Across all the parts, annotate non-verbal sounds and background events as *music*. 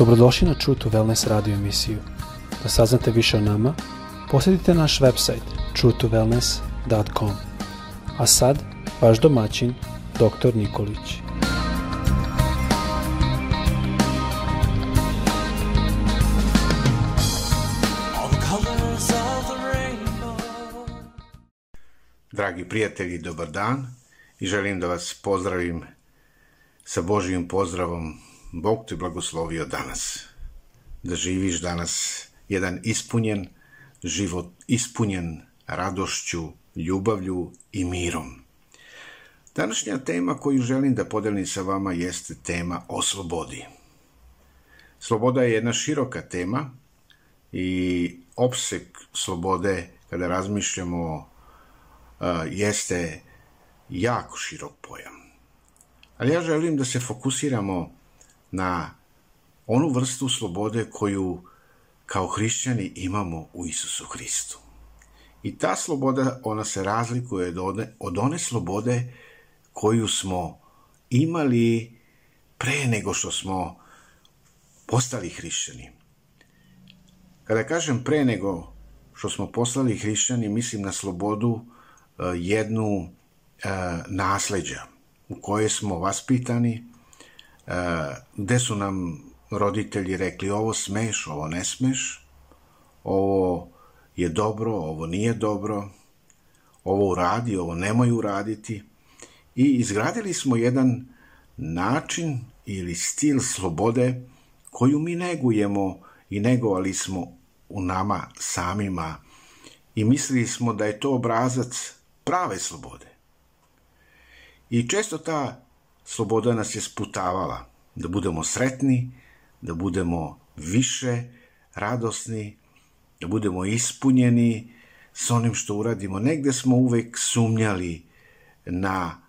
Dobrodošli na True to Wellness radio emisiju. Da saznate više o nama, posjetite naš website truetowellness.com. A sad, vaš domaćin, dr. Nikolić. Dragi prijatelji, dobar dan i želim da vas pozdravim sa Božijim pozdravom. Bog ti blagoslovio danas. Da živiš danas jedan ispunjen život, ispunjen radošću, ljubavlju i mirom. Današnja tema koju želim da podelim sa vama jeste tema o slobodi. Sloboda je jedna široka tema i opsek slobode kada razmišljamo jeste jako širok pojam. Ali ja želim da se fokusiramo na onu vrstu slobode koju kao hrišćani imamo u Isusu Hristu. I ta sloboda, ona se razlikuje od one, od one slobode koju smo imali pre nego što smo postali hrišćani. Kada kažem pre nego što smo postali hrišćani, mislim na slobodu jednu nasleđa u kojoj smo vaspitani, gde su nam roditelji rekli ovo smeš, ovo ne smeš, ovo je dobro, ovo nije dobro, ovo uradi, ovo nemoj uraditi. I izgradili smo jedan način ili stil slobode koju mi negujemo i negovali smo u nama samima i mislili smo da je to obrazac prave slobode. I često ta sloboda nas je sputavala da budemo sretni, da budemo više radosni, da budemo ispunjeni s onim što uradimo. Negde smo uvek sumnjali na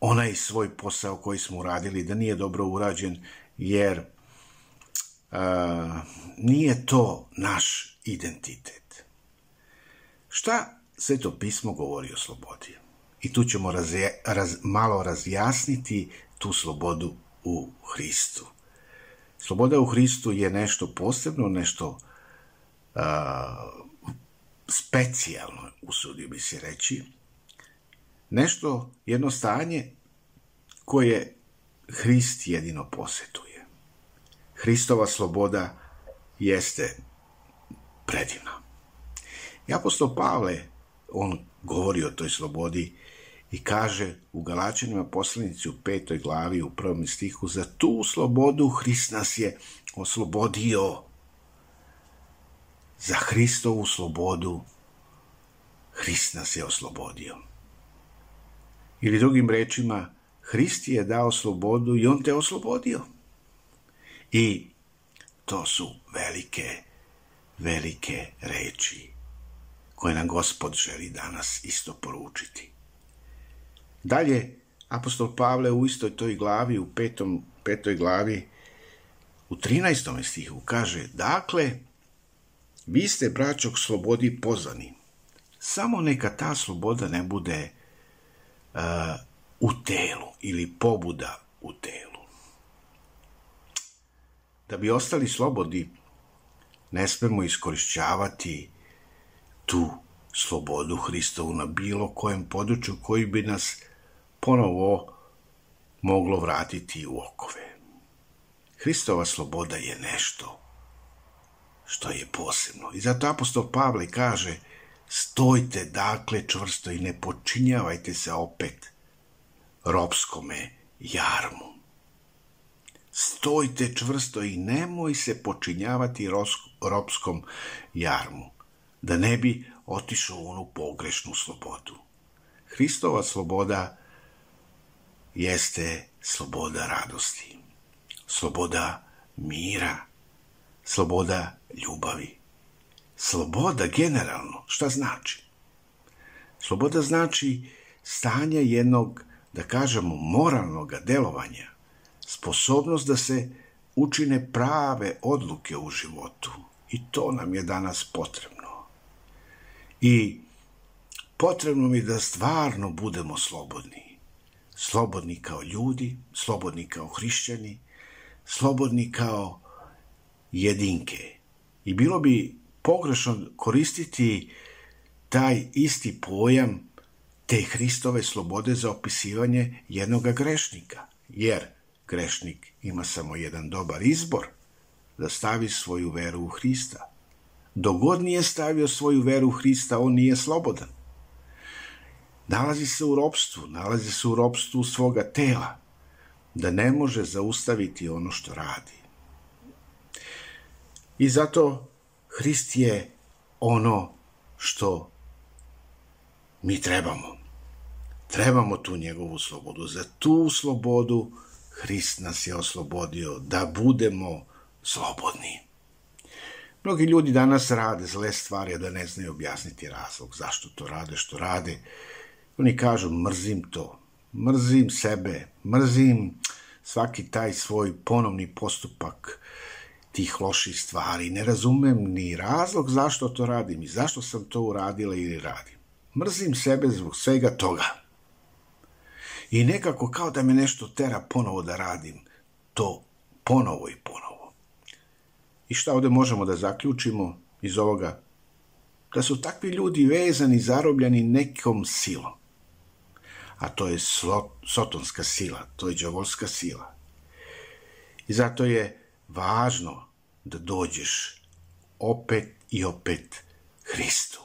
onaj svoj posao koji smo uradili, da nije dobro urađen, jer uh, nije to naš identitet. Šta Sveto pismo govori o slobodi? I tu ćemo razje, raz, malo razjasniti tu slobodu u Hristu. Sloboda u Hristu je nešto posebno, nešto a, specijalno, usudio bi se reći, nešto, jedno stanje koje Hrist jedino posetuje. Hristova sloboda jeste predivna. I apostol Pavle, on govori o toj slobodi i kaže u Galačanima poslanici u petoj glavi u prvom stihu za tu slobodu Hrist nas je oslobodio za Hristovu slobodu Hrist nas je oslobodio. Ili drugim rečima, Hrist je dao slobodu i on te oslobodio. I to su velike, velike reči koje nam gospod želi danas isto poručiti. Dalje, apostol Pavle u istoj toj glavi, u petom, petoj glavi, u 13. stihu kaže, dakle, vi ste, braćo, k slobodi pozvani. Samo neka ta sloboda ne bude uh, u telu ili pobuda u telu. Da bi ostali slobodi, ne smemo iskorišćavati tu slobodu Hristovu na bilo kojem području koji bi nas ponovo moglo vratiti u okove. Hristova sloboda je nešto što je posebno. I zato apostol Pavle kaže stojte dakle čvrsto i ne počinjavajte se opet ropskome jarmu. Stojte čvrsto i nemoj se počinjavati ropskom jarmu, da ne bi otišao u onu pogrešnu slobodu. Hristova sloboda jeste sloboda radosti, sloboda mira, sloboda ljubavi. Sloboda generalno, šta znači? Sloboda znači stanje jednog, da kažemo, moralnog delovanja, sposobnost da se učine prave odluke u životu. I to nam je danas potrebno. I potrebno mi da stvarno budemo slobodni slobodni kao ljudi, slobodni kao hrišćani, slobodni kao jedinke. I bilo bi pogrešno koristiti taj isti pojam te Hristove slobode za opisivanje jednoga grešnika, jer grešnik ima samo jedan dobar izbor da stavi svoju veru u Hrista. Dogod nije stavio svoju veru u Hrista, on nije slobodan. Nalazi se u ropstvu, nalazi se u ropstvu svoga tela, da ne može zaustaviti ono što radi. I zato Hrist je ono što mi trebamo. Trebamo tu njegovu slobodu. Za tu slobodu Hrist nas je oslobodio da budemo slobodni. Mnogi ljudi danas rade zle stvari, a da ne znaju objasniti razlog zašto to rade, što rade. Oni kažu, mrzim to, mrzim sebe, mrzim svaki taj svoj ponovni postupak tih loših stvari. Ne razumem ni razlog zašto to radim i zašto sam to uradila ili radim. Mrzim sebe zbog svega toga. I nekako kao da me nešto tera ponovo da radim to ponovo i ponovo. I šta ovde možemo da zaključimo iz ovoga? Da su takvi ljudi vezani, zarobljeni nekom silom. A to je sotonska sila, to je džavolska sila. I zato je važno da dođeš opet i opet Hristu.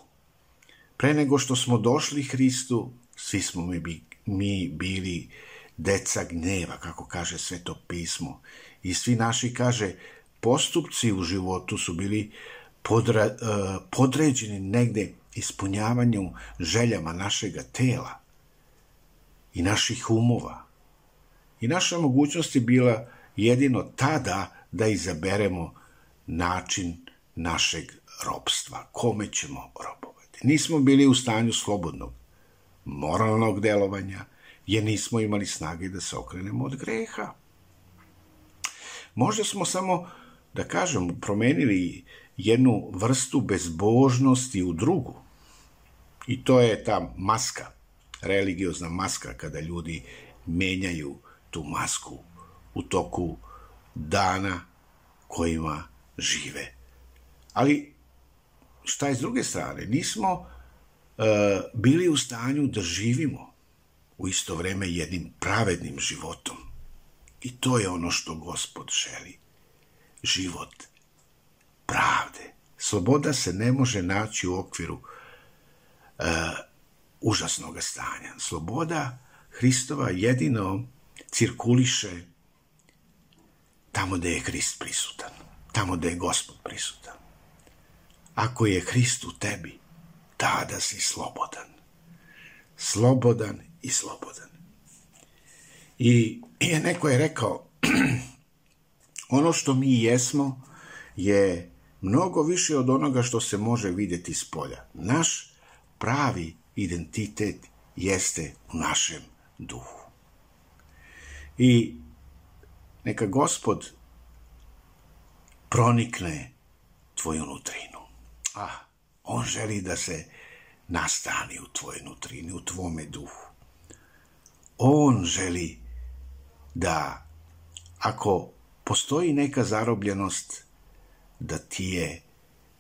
Pre nego što smo došli Hristu, svi smo mi, mi bili deca gneva, kako kaže sveto pismo. I svi naši, kaže, postupci u životu su bili podra, uh, podređeni negde ispunjavanju željama našega tela i naših umova. I naša mogućnost je bila jedino tada da izaberemo način našeg robstva, kome ćemo robovati. Nismo bili u stanju slobodnog, moralnog delovanja, jer nismo imali snage da se okrenemo od greha. Možda smo samo, da kažem, promenili jednu vrstu bezbožnosti u drugu. I to je ta maska, religiozna maska, kada ljudi menjaju tu masku u toku dana kojima žive. Ali šta je s druge strane? Nismo uh, bili u stanju da živimo u isto vreme jednim pravednim životom. I to je ono što gospod želi. Život pravde. Sloboda se ne može naći u okviru uh, užasnog stanja. Sloboda Hristova jedino cirkuliše tamo gde je Hrist prisutan, tamo gde je Gospod prisutan. Ako je Hrist u tebi, tada si slobodan. Slobodan i slobodan. I je neko je rekao, *clears throat* ono što mi jesmo je mnogo više od onoga što se može videti s polja. Naš pravi identitet jeste u našem duhu. I neka gospod pronikne tvoju nutrinu. Ah, on želi da se nastani u tvojoj nutrini, u tvome duhu. On želi da ako postoji neka zarobljenost, da ti je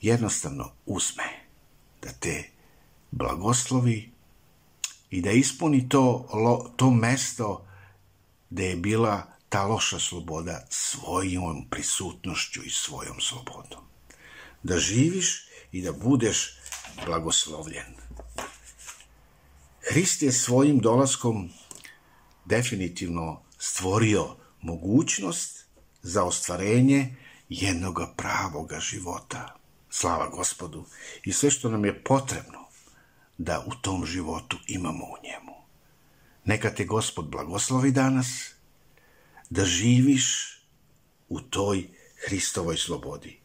jednostavno uzme, da te blagoslovi i da ispuni to, to mesto gde je bila ta loša sloboda svojom prisutnošću i svojom slobodom. Da živiš i da budeš blagoslovljen. Hrist je svojim dolaskom definitivno stvorio mogućnost za ostvarenje jednoga pravoga života. Slava gospodu i sve što nam je potrebno da u tom životu imamo u njemu. Neka te gospod blagoslovi danas, da živiš u toj Hristovoj slobodi.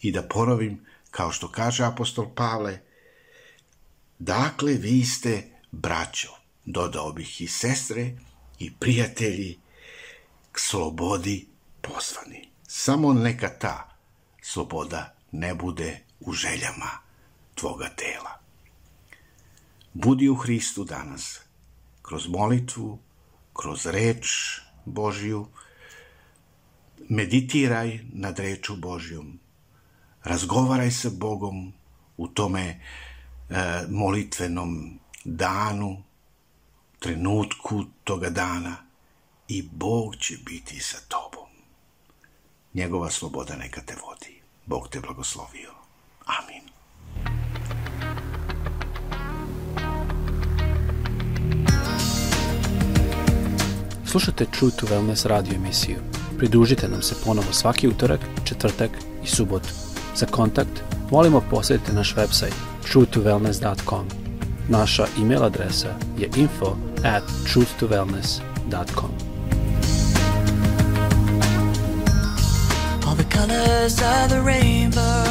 I da ponovim, kao što kaže apostol Pavle, dakle vi ste braćo, dodao bih i sestre i prijatelji, k slobodi pozvani. Samo neka ta sloboda ne bude u željama tvoga tela. Budi u Hristu danas, kroz molitvu, kroz reč, Božiju, meditiraj nad reču Božjom. Razgovaraj sa Bogom u tome e, molitvenom danu, trenutku toga dana i Bog će biti sa tobom. Njegova sloboda neka te vodi. Bog te blagoslovio. Amin. Slušajte True to Wellness radio emisiju. Pridružite nam se ponovo svaki utorak, četvrtak i subotu. Za kontakt molimo posjetite naš website truetowellness.com. Naša e-mail adresa je info at truthtowellness.com. All the colors of the rainbow